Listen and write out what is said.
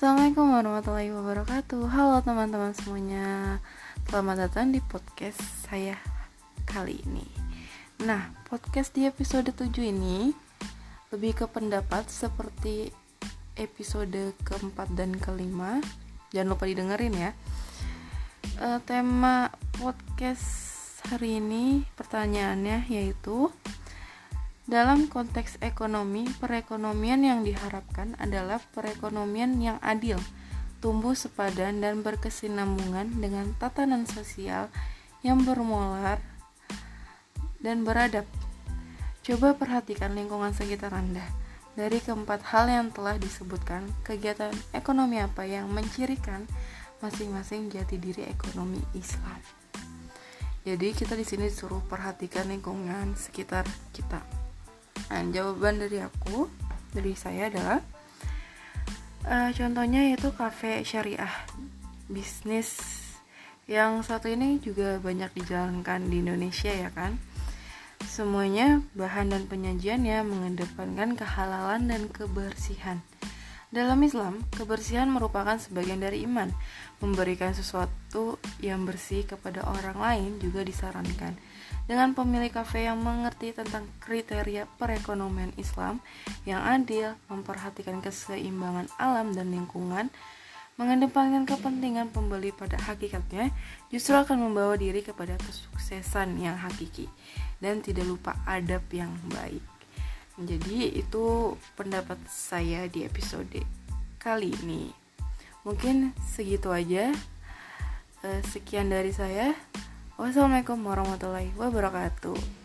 Assalamualaikum warahmatullahi wabarakatuh. Halo teman-teman semuanya. Selamat datang di podcast saya kali ini. Nah, podcast di episode 7 ini Lebih ke pendapat seperti episode keempat dan kelima. Jangan lupa didengerin ya. E, Tema podcast hari ini pertanyaannya yaitu dalam konteks ekonomi, perekonomian yang diharapkan adalah perekonomian yang adil, tumbuh sepadan dan berkesinambungan dengan tatanan sosial yang bermolar dan beradab. Coba perhatikan lingkungan sekitar Anda. Dari keempat hal yang telah disebutkan, kegiatan ekonomi apa yang mencirikan masing-masing jati diri ekonomi Islam? Jadi kita di sini disuruh perhatikan lingkungan sekitar kita. Nah, jawaban dari aku, dari saya adalah uh, contohnya yaitu kafe syariah bisnis yang satu ini juga banyak dijalankan di Indonesia ya kan. Semuanya bahan dan penyajiannya mengedepankan kehalalan dan kebersihan. Dalam Islam, kebersihan merupakan sebagian dari iman. Memberikan sesuatu yang bersih kepada orang lain juga disarankan. Dengan pemilik kafe yang mengerti tentang kriteria perekonomian Islam yang adil, memperhatikan keseimbangan alam dan lingkungan, mengedepankan kepentingan pembeli pada hakikatnya, justru akan membawa diri kepada kesuksesan yang hakiki dan tidak lupa adab yang baik. Jadi itu pendapat saya di episode kali ini. Mungkin segitu aja. Eh, sekian dari saya. Wassalamualaikum warahmatullahi wabarakatuh.